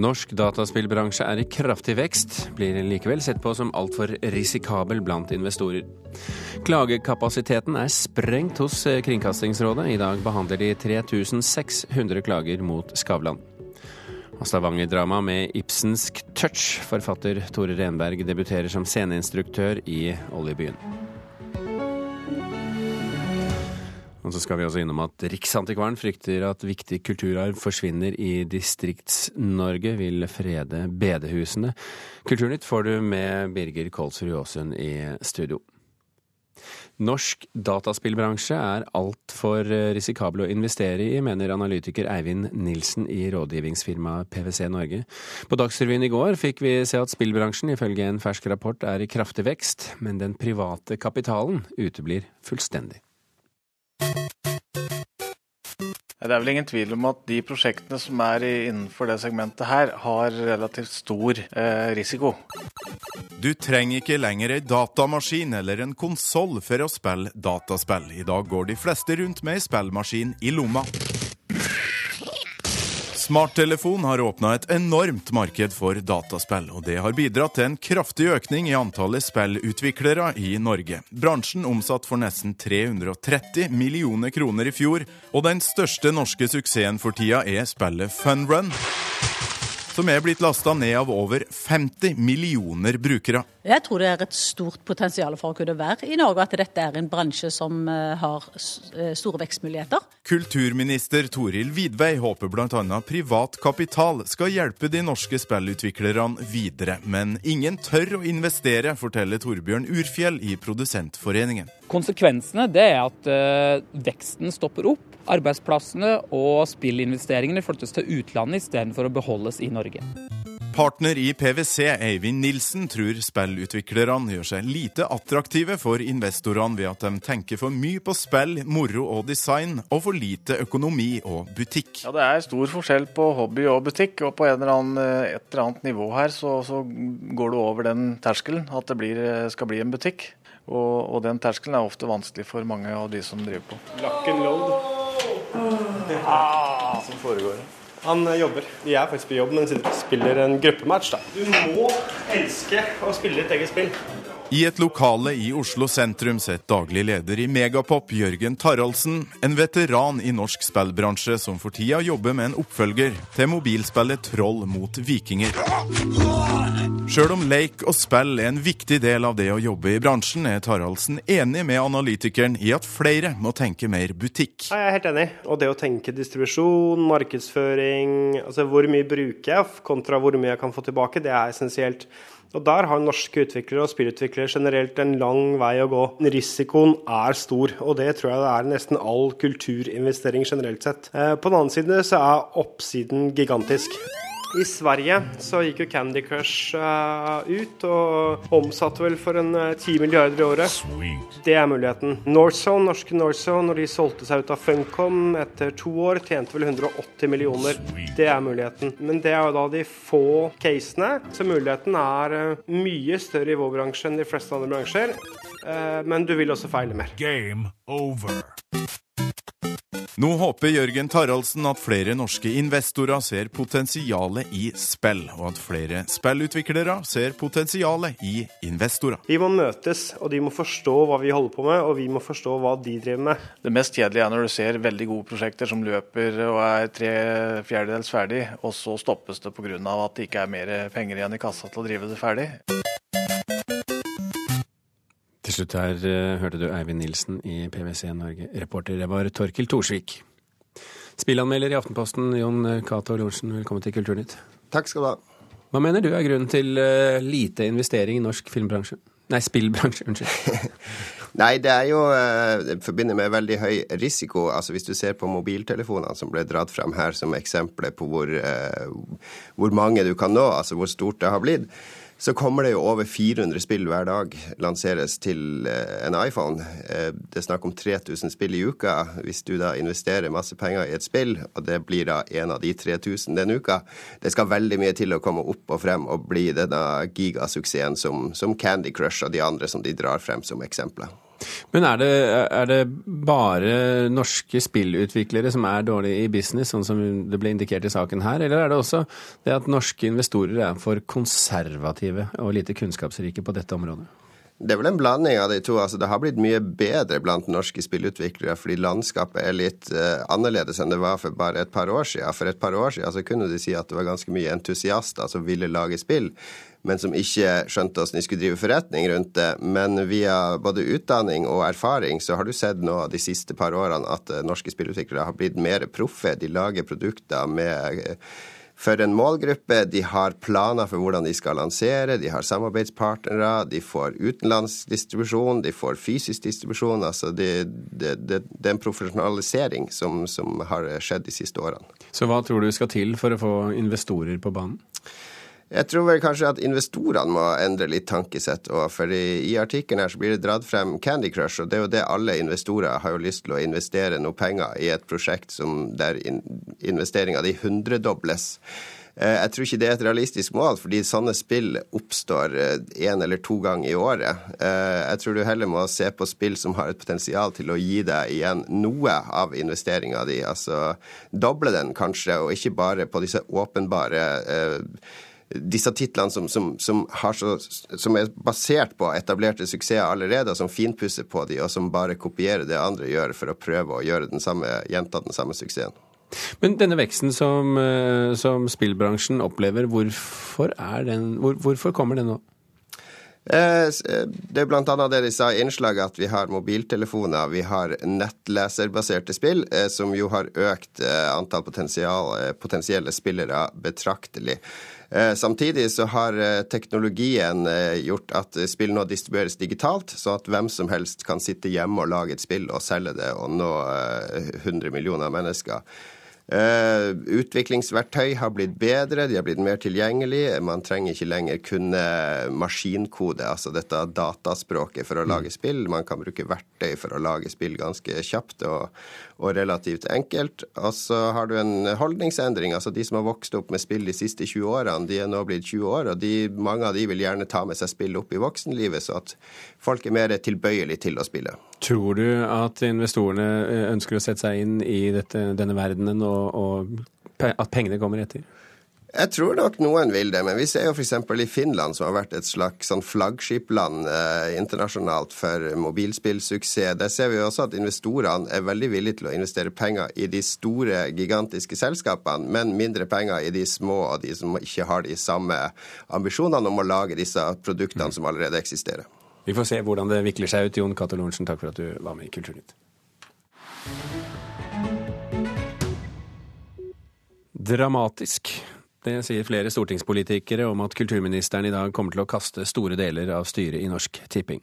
Norsk dataspillbransje er i kraftig vekst, blir likevel sett på som altfor risikabel blant investorer. Klagekapasiteten er sprengt hos Kringkastingsrådet. I dag behandler de 3600 klager mot Skavlan. Og Stavanger-drama med ibsensk touch. Forfatter Tore Renberg debuterer som sceneinstruktør i oljebyen. Og så skal vi også innom at Riksantikvaren frykter at viktig kulturarv forsvinner i Distrikts-Norge, vil frede bedehusene. Kulturnytt får du med Birger Kolsrud Aasund i studio. Norsk dataspillbransje er altfor risikabel å investere i, mener analytiker Eivind Nilsen i rådgivningsfirmaet PwC Norge. På Dagsrevyen i går fikk vi se at spillbransjen ifølge en fersk rapport er i kraftig vekst, men den private kapitalen uteblir fullstendig. Det er vel ingen tvil om at de prosjektene som er innenfor det segmentet her, har relativt stor eh, risiko. Du trenger ikke lenger ei datamaskin eller en konsoll for å spille dataspill. I dag går de fleste rundt med ei spillmaskin i lomma. Smarttelefon har åpna et enormt marked for dataspill, og det har bidratt til en kraftig økning i antallet spillutviklere i Norge. Bransjen omsatte for nesten 330 millioner kroner i fjor, og den største norske suksessen for tida er spillet Funrun som er blitt lasta ned av over 50 millioner brukere. Jeg tror det er et stort potensial for å kunne være i Norge, at dette er en bransje som eh, har eh, store vekstmuligheter. Kulturminister Toril Vidvei håper bl.a. privat kapital skal hjelpe de norske spillutviklerne videre. Men ingen tør å investere, forteller Torbjørn Urfjell i Produsentforeningen. Konsekvensene det er at uh, veksten stopper opp arbeidsplassene og spillinvesteringene flyttes til utlandet istedenfor å beholdes i Norge. Partner i PwC, Eivind Nilsen, tror spillutviklerne gjør seg lite attraktive for investorene ved at de tenker for mye på spill, moro og design, og for lite økonomi og butikk. Ja, Det er stor forskjell på hobby og butikk, og på eller annen, et eller annet nivå her så, så, går du over den terskelen at det blir, skal bli en butikk. Og, og den terskelen er ofte vanskelig for mange av de som driver på. Lock and load. Ah, som foregår. Han eh, jobber. Vi er faktisk på jobb, men sitter og spiller en gruppematch. da. Du må elske å spille ditt eget spill. I et lokale i Oslo sentrum sitter daglig leder i Megapop, Jørgen Taraldsen, en veteran i norsk spillbransje som for tida jobber med en oppfølger til mobilspillet Troll mot vikinger. Sjøl om leik og spill er en viktig del av det å jobbe i bransjen, er Taraldsen enig med analytikeren i at flere må tenke mer butikk. Jeg er helt enig. Og det å tenke distribusjon, markedsføring, altså hvor mye bruker jeg kontra hvor mye jeg kan få tilbake, det er essensielt. Og Der har norske utviklere og spillutviklere generelt en lang vei å gå. Risikoen er stor, og det tror jeg det er nesten all kulturinvestering generelt sett. Eh, på den annen side så er oppsiden gigantisk. I Sverige så gikk jo Candy Crush uh, ut og omsatte vel for en uh, 10 milliarder i året. Sweet. Det er muligheten. Northzone, norske Northzone, når de solgte seg ut av Funcom etter to år, tjente vel 180 millioner. Sweet. Det er muligheten. Men det er jo da de få casene, så muligheten er uh, mye større i vår bransje enn de fleste andre bransjer. men du vil også feile mer. Game over. Nå håper Jørgen Taraldsen at flere norske investorer ser potensialet i spill, og at flere spillutviklere ser potensialet i investorer. Vi må møtes, og de må forstå hva vi holder på med, og vi må forstå hva de driver med. Det mest kjedelige er når du ser veldig gode prosjekter som løper og er tre fjerdedels ferdig, og så stoppes det pga. at det ikke er mer penger igjen i kassa til å drive det ferdig. Slutt her uh, hørte du Eivind Nilsen i PwC Norge. Reporter det var Torkil Thorsvik. Spillanmelder i Aftenposten, Jon Cato Lorentzen, velkommen til Kulturnytt. Takk skal du ha. Hva mener du er grunnen til uh, lite investering i norsk filmbransje? Nei, spillbransje, unnskyld. Nei, det er jo Det forbinder med veldig høy risiko. Altså Hvis du ser på mobiltelefonene som ble dratt frem her som eksempler på hvor, hvor mange du kan nå, altså hvor stort det har blitt så kommer det jo over 400 spill hver dag lanseres til eh, en iPhone. Eh, det er snakk om 3000 spill i uka. Hvis du da investerer masse penger i et spill, og det blir da en av de 3000 den uka, det skal veldig mye til å komme opp og frem og bli denne gigasuksessen som, som Candy Crush og de andre som de drar frem som eksempler. Men er det, er det, bare norske spillutviklere som er dårlige i business, sånn som det ble indikert i saken her, eller er det også det at norske investorer er for konservative og lite kunnskapsrike på dette området? Det er vel en blanding av de to. altså Det har blitt mye bedre blant norske spillutviklere fordi landskapet er litt uh, annerledes enn det var for bare et par år siden. For et par år siden så kunne de si at det var ganske mye entusiaster som ville lage spill men som ikke skjønte hvordan de skulle drive forretning rundt det. Men via både utdanning og erfaring så har du sett nå de siste par årene at eh, norske spillutviklere har blitt mer proffe. De lager produkter med eh, for en målgruppe. De har planer for hvordan de skal lansere, de har samarbeidspartnere, de får utenlandsdistribusjon, de får fysisk distribusjon. Altså det, det, det, det er en profesjonalisering som, som har skjedd de siste årene. Så hva tror du skal til for å få investorer på banen? Jeg tror vel kanskje at investorene må endre litt tankesett. Og for i, i artikkelen her så blir det dratt frem Candy Crush, og det er jo det alle investorer har jo lyst til å investere noe penger i et prosjekt som der in, investeringa de hundredobles. Eh, jeg tror ikke det er et realistisk mål, fordi sånne spill oppstår én eh, eller to ganger i året. Eh, jeg tror du heller må se på spill som har et potensial til å gi deg igjen noe av investeringa di. Altså doble den kanskje, og ikke bare på disse åpenbare disse titlene som, som, som, så, som, er basert på etablerte suksesser allerede, som finpusser på de, og som bare kopierer det andre gjør for å prøve å gjøre den samme, gjenta den samme suksessen. Men denne veksten som, eh, som spillbransjen opplever, hvorfor, den, hvor, hvorfor kommer den nå? Eh, eh, det er bl.a. det de sa i innslaget, at vi har mobiltelefoner, vi har nettleserbaserte spill, som jo har økt antall potensielle spillere betraktelig. Eh, samtidig så har eh, teknologien eh, gjort at spill nå distribueres digitalt, så at hvem som helst kan sitte hjemme og lage et spill og selge det og nå 100 millioner mennesker. Uh, utviklingsverktøy har blitt bedre, de har blitt mer tilgjengelige. Man trenger ikke lenger kunne maskinkode, altså dette dataspråket, for å mm. lage spill. Man kan bruke verktøy for å lage spill ganske kjapt og, og relativt enkelt. Og så har du en holdningsendring. altså De som har vokst opp med spill de siste 20 årene, de er nå blitt 20 år, og de, mange av de vil gjerne ta med seg spill opp i voksenlivet, så at folk er mer tilbøyelige til å spille. Tror du at investorene eh, ønsker å sette seg inn i dette, denne verdenen, og, og at pengene kommer etter? Jeg tror nok noen vil det, men vi ser jo f.eks. i Finland, som har vært et slags sånn flaggskipland eh, internasjonalt for mobilspillsuksess. Der ser vi også at investorene er veldig villige til å investere penger i de store, gigantiske selskapene, men mindre penger i de små og de som ikke har de samme ambisjonene om å lage disse produktene som allerede eksisterer. Vi får se hvordan det vikler seg ut. Jon Cato Lorentzen, takk for at du var med i Kulturnytt. Dramatisk. Det sier flere stortingspolitikere om at kulturministeren i dag kommer til å kaste store deler av styret i Norsk Tipping.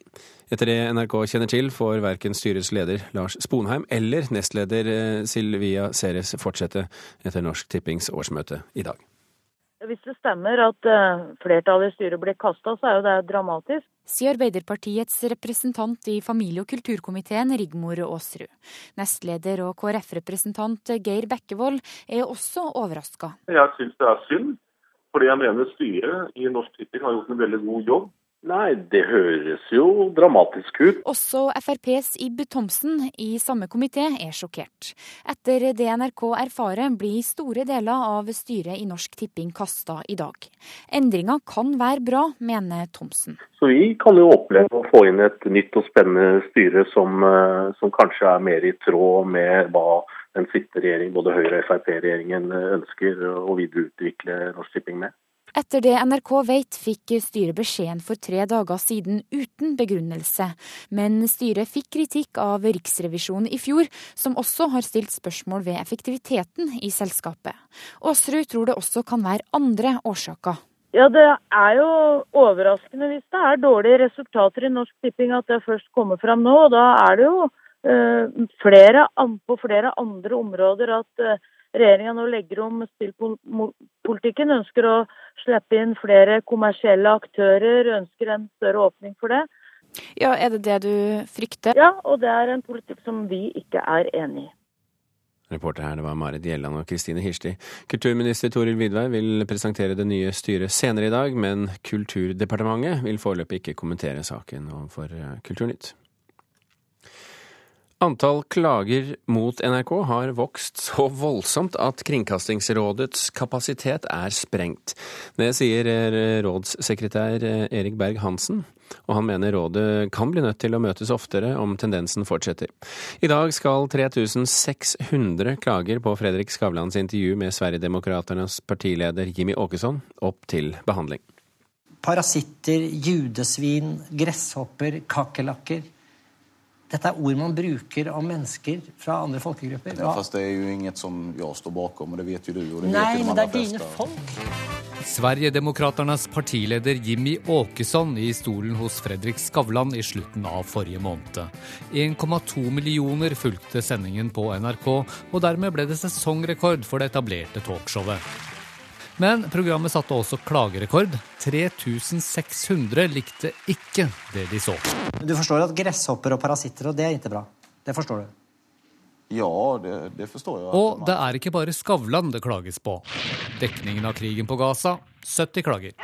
Etter det NRK kjenner til, får verken styrets leder Lars Sponheim eller nestleder eh, Silvia Ceres fortsette etter Norsk Tippings årsmøte i dag. Hvis det stemmer at eh, flertallet i styret blir kasta, så er jo det dramatisk. Sier Arbeiderpartiets representant i familie- og kulturkomiteen, Rigmor Aasrud. Nestleder og KrF-representant Geir Bekkevold er også overraska. Jeg syns det er synd, fordi jeg mener styret i Norsk Tipping har gjort en veldig god jobb. Nei, det høres jo dramatisk ut. Også FrPs Ib Thomsen i samme komité er sjokkert. Etter det NRK erfarer, blir store deler av styret i Norsk Tipping kasta i dag. Endringa kan være bra, mener Thomsen. Så vi kan jo oppleve å få inn et nytt og spennende styre som, eh, som kanskje er mer i tråd med hva den sittende regjering, både Høyre- og Frp-regjeringen, ønsker å videreutvikle Norsk Tipping med. Etter det NRK vet, fikk styret beskjeden for tre dager siden uten begrunnelse. Men styret fikk kritikk av Riksrevisjonen i fjor, som også har stilt spørsmål ved effektiviteten i selskapet. Aasrud tror det også kan være andre årsaker. Ja, Det er jo overraskende hvis det er dårlige resultater i Norsk Tipping at det først kommer fram nå. og Da er det jo uh, flere, på flere andre områder at uh, regjeringa nå legger om spillpolitikken, ønsker å slippe inn flere kommersielle aktører, ønsker en større åpning for det. Ja, Er det det du frykter? Ja, og det er en politikk som vi ikke er enig i. Reporter her, det var Marit Gjelland og Kristine Hirsti. Kulturminister Toril Vidvei vil presentere det nye styret senere i dag, men Kulturdepartementet vil foreløpig ikke kommentere saken overfor Kulturnytt. Antall klager mot NRK har vokst så voldsomt at Kringkastingsrådets kapasitet er sprengt. Det sier rådssekretær Erik Berg-Hansen, og han mener rådet kan bli nødt til å møtes oftere om tendensen fortsetter. I dag skal 3600 klager på Fredrik Skavlans intervju med Sverigedemokraternas partileder Jimmy Åkesson opp til behandling. Parasitter, judesvin, gresshopper, kakerlakker. Dette er ord man bruker om mennesker fra andre folkegrupper. Ja, fast det er jo inget som jeg står bakom, og det vet jo du. Og det Nei, vet jo de men det er fleste. dine folk. Sverigedemokraternas partileder Jimmy Åkesson i stolen hos Fredrik Skavlan i slutten av forrige måned. 1,2 millioner fulgte sendingen på NRK, og dermed ble det sesongrekord for det etablerte talkshowet. Men programmet satte også klagerekord. 3600 likte ikke det de så. Du forstår at gresshopper og parasitter, og det er ikke bra. Det forstår du. Ja, det, det forstår jeg. Og det er ikke bare Skavlan det klages på. Dekningen av krigen på Gaza 70 klager.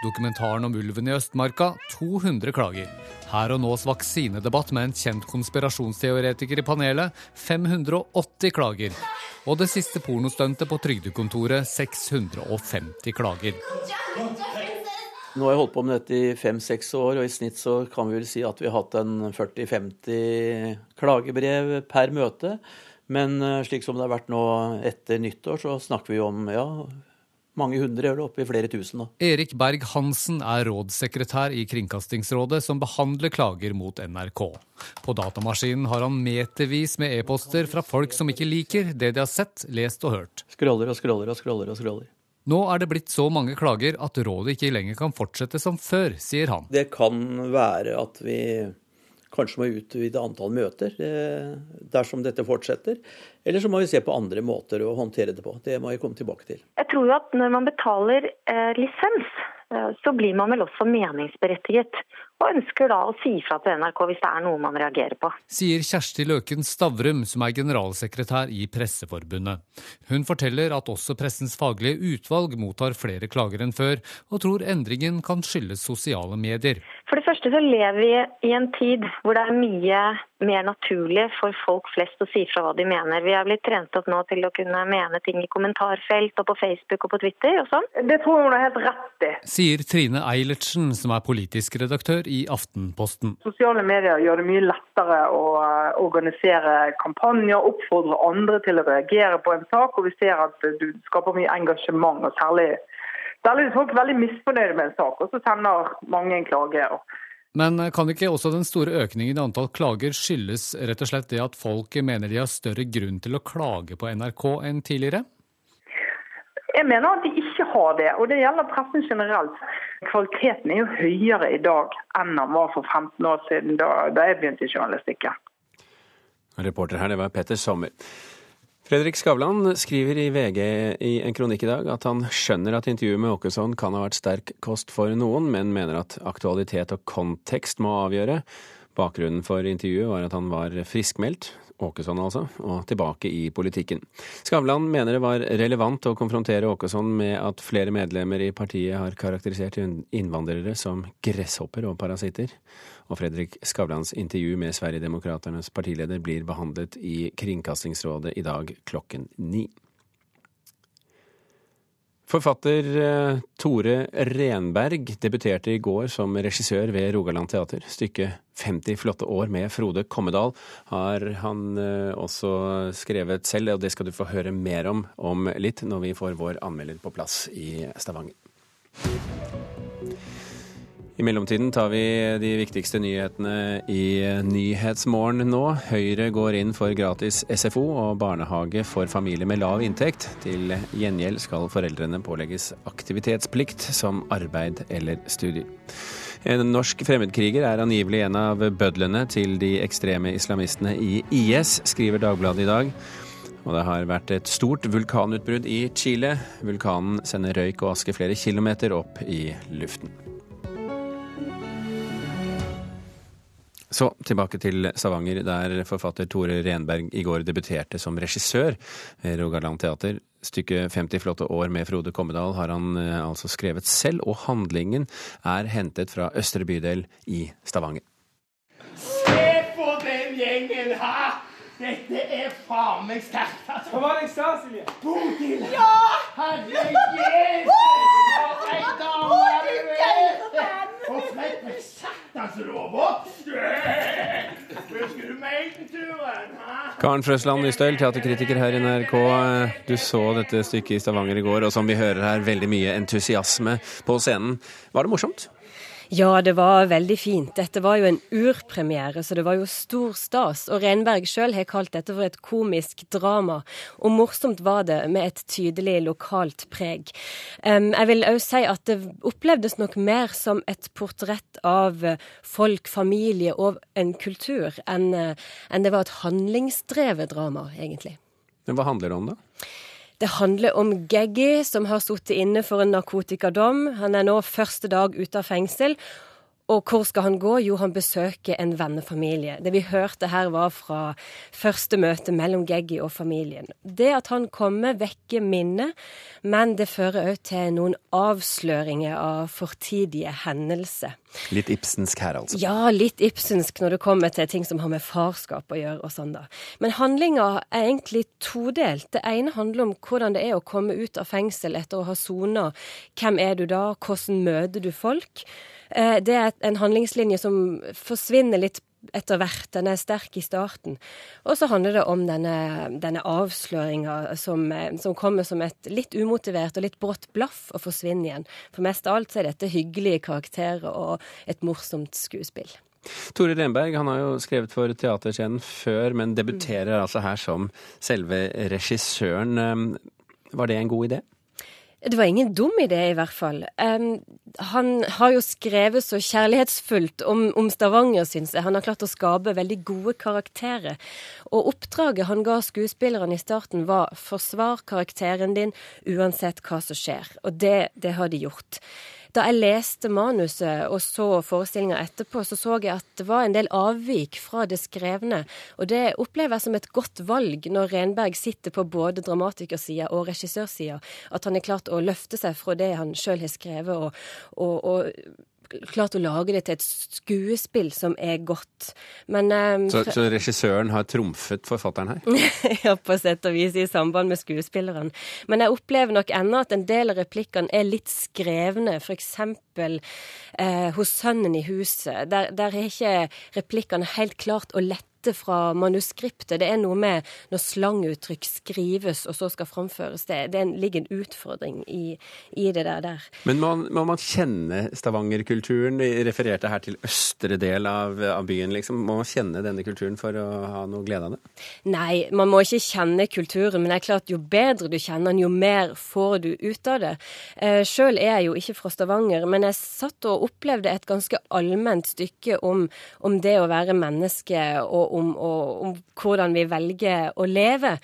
Dokumentaren om ulven i Østmarka 200 klager. Her og nås vaksinedebatt med en kjent konspirasjonsteoretiker i panelet 580 klager. Og det siste pornostuntet på trygdekontoret 650 klager. Nå har jeg holdt på med dette i fem-seks år, og i snitt så kan vi vel si at vi har hatt en 40-50 klagebrev per møte. Men eh, slik som det har vært nå etter nyttår, så snakker vi om ja, mange hundre, eller oppe i flere tusen. da. Erik Berg-Hansen er rådssekretær i Kringkastingsrådet, som behandler klager mot NRK. På datamaskinen har han metervis med e-poster fra folk som ikke liker det de har sett, lest og hørt. Scroller og scroller og scroller og scroller. Nå er det blitt så mange klager at rådet ikke lenger kan fortsette som før, sier han. Det kan være at vi kanskje må utvide antall møter eh, dersom dette fortsetter. Eller så må vi se på andre måter å håndtere det på. Det må jeg komme tilbake til. Jeg tror jo at når man betaler eh, lisens, eh, så blir man vel også meningsberettiget. Og ønsker da å si fra til NRK hvis det er noe man reagerer på. Sier Kjersti Løken Stavrum, som er generalsekretær i Presseforbundet. Hun forteller at også Pressens faglige utvalg mottar flere klager enn før, og tror endringen kan skyldes sosiale medier. For det første så lever vi i en tid hvor det er mye mer naturlig for folk flest å si fra hva de mener. Vi er blitt trent opp nå til å kunne mene ting i kommentarfelt og på Facebook og på Twitter og sånn. Det tror jeg hun har helt rett i. Sier Trine Eilertsen, som er politisk redaktør i Aftenposten. Sosiale medier gjør det mye lettere å eh, organisere kampanjer, oppfordre andre til å reagere på en sak, og vi ser at du skaper mye engasjement. og særlig Særlig er folk er veldig misfornøyde med en sak, og så sender mange en klage. Men kan ikke også den store økningen i antall klager skyldes rett og slett det at folk mener de har større grunn til å klage på NRK enn tidligere? Jeg mener at de ikke har det, og det gjelder pressen generelt. Kvaliteten er jo høyere i dag enn den var for 15 år siden, da, da jeg begynte i journalistikken. Reporter her, det var Petter Sommer. Fredrik Skavlan skriver i VG i en kronikk i dag at han skjønner at intervjuet med Åkesson kan ha vært sterk kost for noen, men mener at aktualitet og kontekst må avgjøre. Bakgrunnen for intervjuet var at han var friskmeldt, Åkesson altså, og tilbake i politikken. Skavlan mener det var relevant å konfrontere Åkesson med at flere medlemmer i partiet har karakterisert innvandrere som gresshopper og parasitter. Og Fredrik Skavlans intervju med Sverigedemokraternes partileder blir behandlet i Kringkastingsrådet i dag klokken ni. Forfatter Tore Renberg debuterte i går som regissør ved Rogaland Teater. Stykket 50 flotte år med Frode Kommedal har han også skrevet selv, og det skal du få høre mer om om litt når vi får vår anmelder på plass i Stavanger. I mellomtiden tar vi de viktigste nyhetene i Nyhetsmorgen nå. Høyre går inn for gratis SFO og barnehage for familier med lav inntekt. Til gjengjeld skal foreldrene pålegges aktivitetsplikt som arbeid eller studier. En norsk fremmedkriger er angivelig en av bødlene til de ekstreme islamistene i IS, skriver Dagbladet i dag. Og det har vært et stort vulkanutbrudd i Chile. Vulkanen sender røyk og aske flere kilometer opp i luften. Så tilbake til Stavanger, der forfatter Tore Renberg i går debuterte som regissør ved Rogaland Teater. Stykket 50 flotte år med Frode Kommedal har han altså skrevet selv, og handlingen er hentet fra Østre bydel i Stavanger. Se på den gjengen her. Dette er faen meg sterkt, altså. Hva var det jeg sa, Silje? Bodil! Ja! Herre Jesus! For ei dame! Og Fredrik Sattans Robert! Husker du Meidenturen? Karen Frøsland Nystøl, teaterkritiker her i NRK. Du så dette stykket i Stavanger i går, og som vi hører her, veldig mye entusiasme på scenen. Var det morsomt? Ja, det var veldig fint. Dette var jo en urpremiere, så det var jo stor stas. Og Renberg sjøl har kalt dette for et komisk drama. Og morsomt var det, med et tydelig lokalt preg. Um, jeg vil òg si at det opplevdes nok mer som et portrett av folk, familie og en kultur, enn, enn det var et handlingsdrevet drama, egentlig. Men hva handler det om, da? Det handler om Geggy, som har sittet inne for en narkotikadom. Han er nå første dag ute av fengsel. Og hvor skal han gå? Jo, han besøker en vennefamilie. Det vi hørte her var fra første møte mellom Geggy og familien. Det at han kommer, vekker minnet, men det fører òg til noen avsløringer av fortidige hendelser. Litt Ibsensk her, altså? Ja, litt Ibsensk når det kommer til ting som har med farskap å gjøre og sånn, da. Men handlinga er egentlig todelt. Det ene handler om hvordan det er å komme ut av fengsel etter å ha sona. Hvem er du da? Hvordan møter du folk? Det er en handlingslinje som forsvinner litt etter hvert. Den er sterk i starten. Og så handler det om denne, denne avsløringa som, som, kommer som et litt umotivert og litt brått blaff og forsvinner igjen. For mest av alt så er dette hyggelige karakterer og et morsomt skuespill. Tore Renberg han har jo skrevet for teaterscenen før, men debuterer mm. altså her som selve regissøren. Var det en god idé? Det var ingen dum idé, i hvert fall. Um, han har jo skrevet så kjærlighetsfullt om, om Stavanger, syns jeg. Han har klart å skape veldig gode karakterer. Og oppdraget han ga skuespillerne i starten, var forsvar karakteren din uansett hva som skjer. Og det, det har de gjort. Da jeg leste manuset og så forestillinga etterpå, så så jeg at det var en del avvik fra det skrevne. Og det opplever jeg som et godt valg når Renberg sitter på både dramatikersida og regissørsida. At han er klart å løfte seg fra det han sjøl har skrevet, og, og, og klart å lage det til et skuespill som er godt. Men um, så, så, regissøren har trumfet forfatteren her? ja, på sett og vis, i samband med skuespilleren. Men jeg opplever nok ennå at en del av replikkene er litt skrevne. F.eks. Eh, hos sønnen i huset. Der, der er ikke replikkene helt klart og lett fra manuskriptet. Det er noe med når slanguttrykk skrives og så skal framføres. Det, det ligger en utfordring i, i det der. der. Men må, må man kjenne Stavanger-kulturen? Vi refererte her til østre del av, av, byen. liksom. Må man kjenne denne kulturen for å ha noe glede av det? Nei, man må ikke kjenne kulturen. Men det er klart jo bedre du kjenner den, jo mer får du ut av det. Eh, Sjøl er jeg jo ikke fra Stavanger, men jeg satt og opplevde et ganske allment stykke om, om det å være menneske. og om, og, om, hvordan vi velger å leve.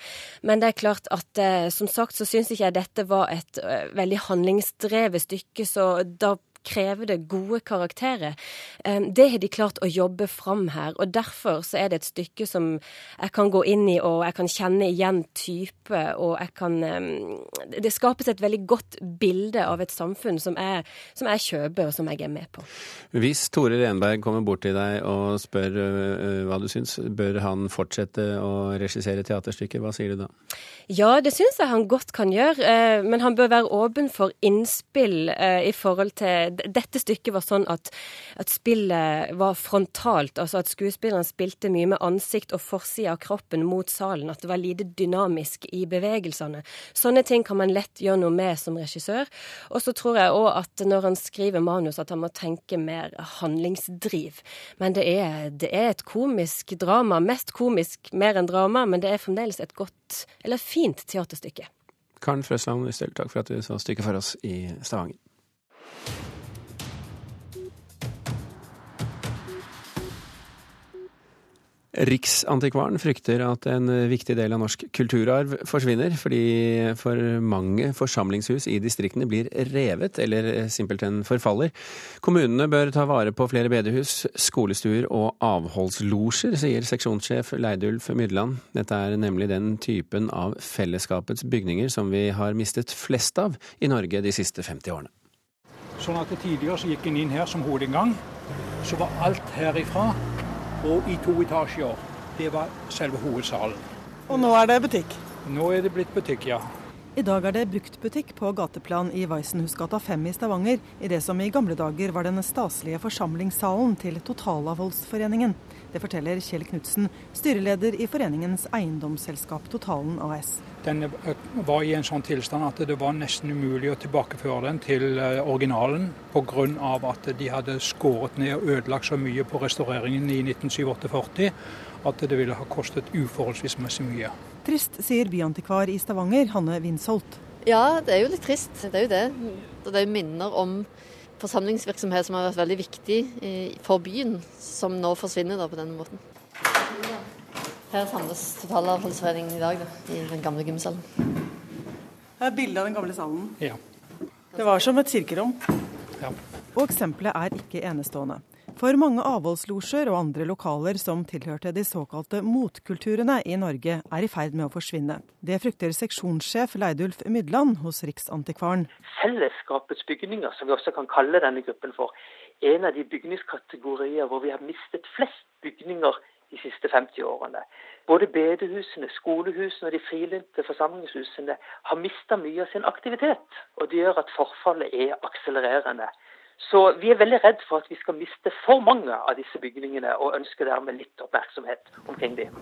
Men det er klart at eh, som sagt så syns ikke jeg dette var et uh, veldig handlingsdrevet stykke, så da krever det gode karakterer. Det har de klart å jobbe fram her. og Derfor så er det et stykke som jeg kan gå inn i, og jeg kan kjenne igjen type. og jeg kan, Det skapes et veldig godt bilde av et samfunn som jeg, som jeg kjøper, og som jeg er med på. Hvis Tore Renberg kommer bort til deg og spør hva du syns, bør han fortsette å regissere teaterstykket? Hva sier du da? Ja, det syns jeg han godt kan gjøre. Uh, men han bør være åpen for innspill uh, i forhold til dette stykket var sånn at, at, spillet var frontalt. Altså at skuespilleren spilte mye med ansikt og forside av kroppen mot salen. At det var lite dynamisk i bevegelsene. Sånne ting kan man lett gjøre noe med som regissør. Og så tror jeg òg at når han skriver manus, at han må tenke mer handlingsdriv. Men det er, det er et komisk drama. Mest komisk mer enn drama, men det er fremdeles et godt, eller fint teaterstykke. Karen Frøsland takk for at du så stykket for oss i Stavanger. Riksantikvaren frykter at en viktig del av norsk kulturarv forsvinner, fordi for mange forsamlingshus i distriktene blir revet eller simpelthen forfaller. Kommunene bør ta vare på flere bedehus, skolestuer og avholdslosjer, sier seksjonssjef Leidulf Mydland. Dette er nemlig den typen av fellesskapets bygninger som vi har mistet flest av i Norge de siste 50 årene. Sånn at Tidligere så gikk en inn her som hovedinngang. Så var alt herifra og i to etasjer. Det var selve hovedsalen. Og nå er det butikk? Nå er det blitt butikk, ja. I dag er det bruktbutikk på gateplan i Weissenhusgata 5 i Stavanger, i det som i gamle dager var den staselige forsamlingssalen til Totalavholdsforeningen. Det forteller Kjell Knutsen, styreleder i foreningens eiendomsselskap Totalen AS. Den var i en sånn tilstand at det var nesten umulig å tilbakeføre den til originalen, pga. at de hadde skåret ned og ødelagt så mye på restaureringen i 1947 at det ville ha kostet uforholdsvis mye. Trist, sier byantikvar i Stavanger, Hanne Winsholt. Ja, det er jo litt trist. Det er jo det. Det er jo minner om forsamlingsvirksomhet som har vært veldig viktig for byen, som nå forsvinner da på denne måten. Her samles Totalavholdsforeningen i dag, da, i den gamle gymsalen. Her er bilde av den gamle salen. Ja. Det var som et kirkerom. Ja. Og eksempelet er ikke enestående. For mange avholdslosjer og andre lokaler som tilhørte de såkalte motkulturene i Norge, er i ferd med å forsvinne. Det frykter seksjonssjef Leidulf Mydland hos Riksantikvaren. Fellesskapets bygninger, som vi også kan kalle denne gruppen for, er en av de bygningskategorier hvor vi har mistet flest bygninger de siste 50 årene. Både bedehusene, skolehusene og de frilynte forsamlingshusene har mista mye av sin aktivitet. Og det gjør at forfallet er akselererende. Så vi er veldig redd for at vi skal miste for mange av disse bygningene, og ønsker dermed litt oppmerksomhet omkring dem.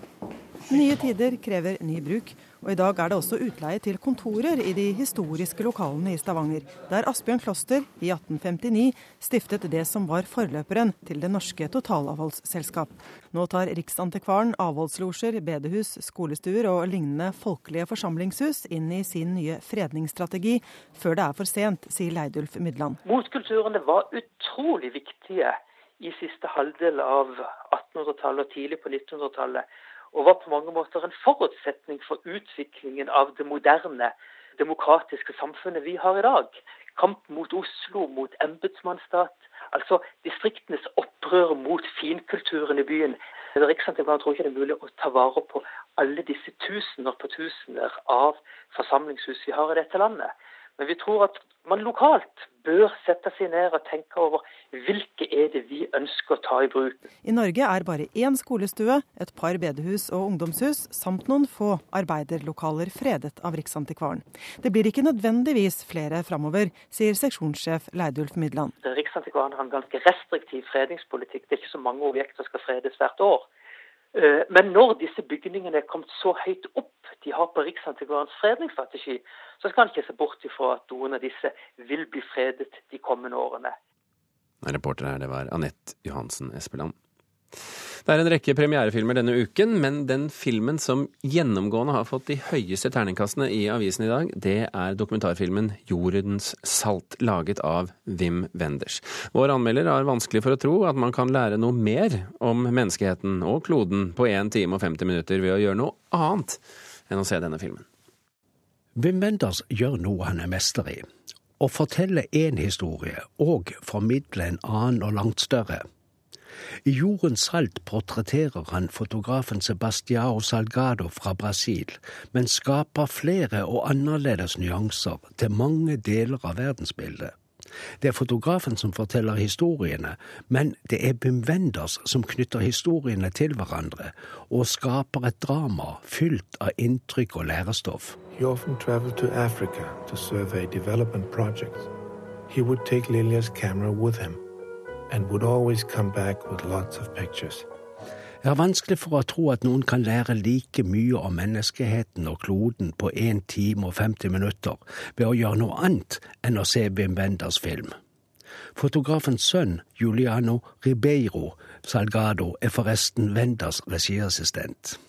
Nye tider krever ny bruk, og i dag er det også utleie til kontorer i de historiske lokalene i Stavanger, der Asbjørn Kloster i 1859 stiftet det som var forløperen til Det norske totalavholdsselskap. Nå tar Riksantikvaren avholdslosjer, bedehus, skolestuer og lignende folkelige forsamlingshus inn i sin nye fredningsstrategi, før det er for sent, sier Leidulf Mydland. Motkulturene var utrolig viktige i siste halvdel av 1800-tallet og tidlig på 1900-tallet og var på mange måter en forutsetning for utviklingen av det moderne, demokratiske samfunnet vi har i dag. Kamp mot Oslo, mot embetsmannsstat. Altså distriktenes opprør mot finkulturen i byen. Riksantikvaren tror ikke det er mulig å ta vare på alle disse tusener på tusener av forsamlingshus vi har i dette landet. Men vi tror at man lokalt bør sette seg ned og tenke over hvilke er det vi ønsker å ta i bruk. I Norge er bare én skolestue, et par bedehus og ungdomshus samt noen få arbeiderlokaler fredet av Riksantikvaren. Det blir ikke nødvendigvis flere framover, sier seksjonssjef Leidulf Midland. Riksantikvaren har en ganske restriktiv fredningspolitikk. Det er ikke så mange objekter som skal fredes hvert år. Eh, men når disse bygningene er kommet så høyt opp de har på Riksantikvarens fredningsstrategi, så skal en ikke se bort ifra at noen av disse vil bli fredet de kommende årene. Reporter her, det var Anette Johansen Espeland. Det er en rekke premierefilmer denne uken, men den filmen som gjennomgående har fått de høyeste terningkastene i avisen i dag, det er dokumentarfilmen 'Jordens salt', laget av Wim Wenders. Vår anmelder har vanskelig for å tro at man kan lære noe mer om menneskeheten og kloden på 1 time og 50 minutter ved å gjøre noe annet enn å se denne filmen. Wim Wenders gjør noe han er mester i. Å fortelle én historie og formidle en annen og langt større. I Jordens salt portretterer han fotografen Sebastiao Salgado fra Brasil, men skaper flere og annerledes nyanser til mange deler av verdensbildet. Det er fotografen som forteller historiene, men det er Bim Wenders som knytter historiene til hverandre og skaper et drama fylt av inntrykk og lærestoff. He often traveled to Africa to survey development projects. He would take Lilia's camera with him and would always come back with lots of. Jeg har vanskelig for å tro at noen kan lære like mye om menneskeheten og kloden på 1 time og 50 minutter ved å gjøre noe annet enn å se Wim Wenders film. Fotografens sønn, Juliano Ribeiro Salgado, er forresten Wenders regiassistent.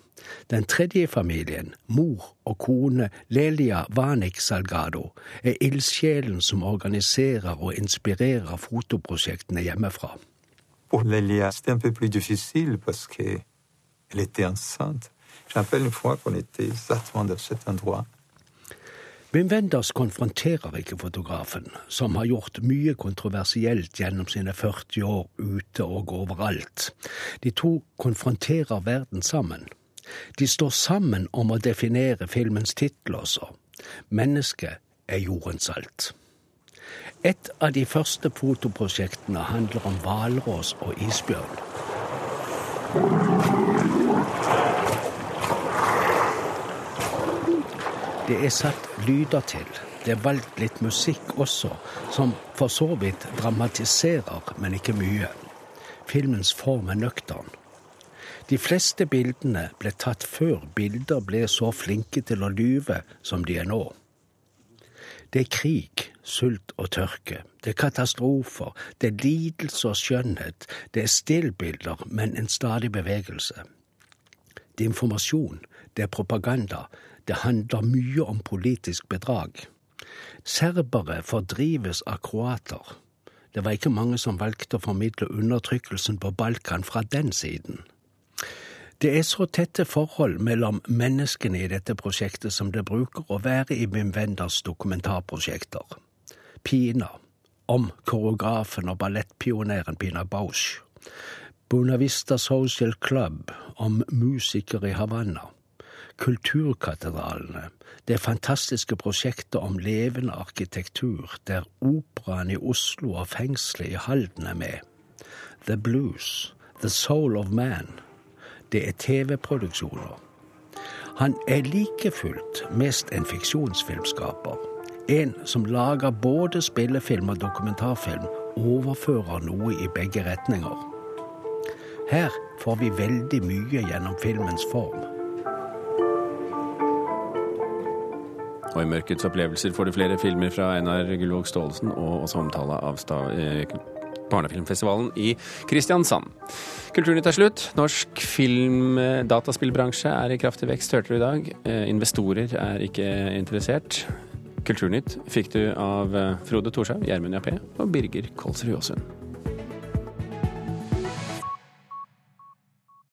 Den tredje i familien, mor og kone Lelia Vanik Salgado, er ildsjelen som organiserer og inspirerer fotoprosjektene hjemmefra. Pour Lélia, c'était un peu plus difficile parce qu'elle était enceinte. Je rappelle une fois qu'on était exactement dans cet endroit. Wim Wenders konfronterer ikke fotografen, som har gjort mye kontroversielt gjennom sine 40 år ute og overalt. De to konfronterer verden sammen. De står sammen om å definere filmens tittel også. Mennesket er jordens salt. Et av de første fotoprosjektene handler om hvalross og isbjørn. Det er satt lyder til. Det er valgt litt musikk også, som for så vidt dramatiserer, men ikke mye. Filmens form er nøktern. De fleste bildene ble tatt før bilder ble så flinke til å lyve som de er nå. Det er krig, sult og tørke. Det er katastrofer. Det er lidelse og skjønnhet. Det er stillbilder, men en stadig bevegelse. Det er informasjon. Det er propaganda. Det handler mye om politisk bedrag. Serbere fordrives av kroater. Det var ikke mange som valgte å formidle undertrykkelsen på Balkan fra den siden. Det er så tette forhold mellom menneskene i dette prosjektet som det bruker å være i Wim Wenders dokumentarprosjekter. Pina, om koreografen og ballettpioneren Pina Bausch. Bonavista Social Club, om musikere i Havanna. Kulturkatedralene, det fantastiske prosjektet om levende arkitektur, der operaen i Oslo og fengselet i Halden er med. The Blues, The Soul of Man, det er TV-produksjoner. Han er like fullt mest en fiksjonsfilmskaper. En som lager både spillefilm og dokumentarfilm, overfører noe i begge retninger. Her får vi veldig mye gjennom filmens form. Og i Mørkets opplevelser får du flere filmer fra Einar Gullvåg Staalesen, og også omtale av eh, Barnefilmfestivalen i Kristiansand. Kulturnytt er slutt. Norsk film-dataspillbransje er i kraftig vekst, hørte du i dag. Eh, investorer er ikke interessert. Kulturnytt fikk du av eh, Frode Thorshaug, Gjermund Jappé og Birger Kolsrud Aasund.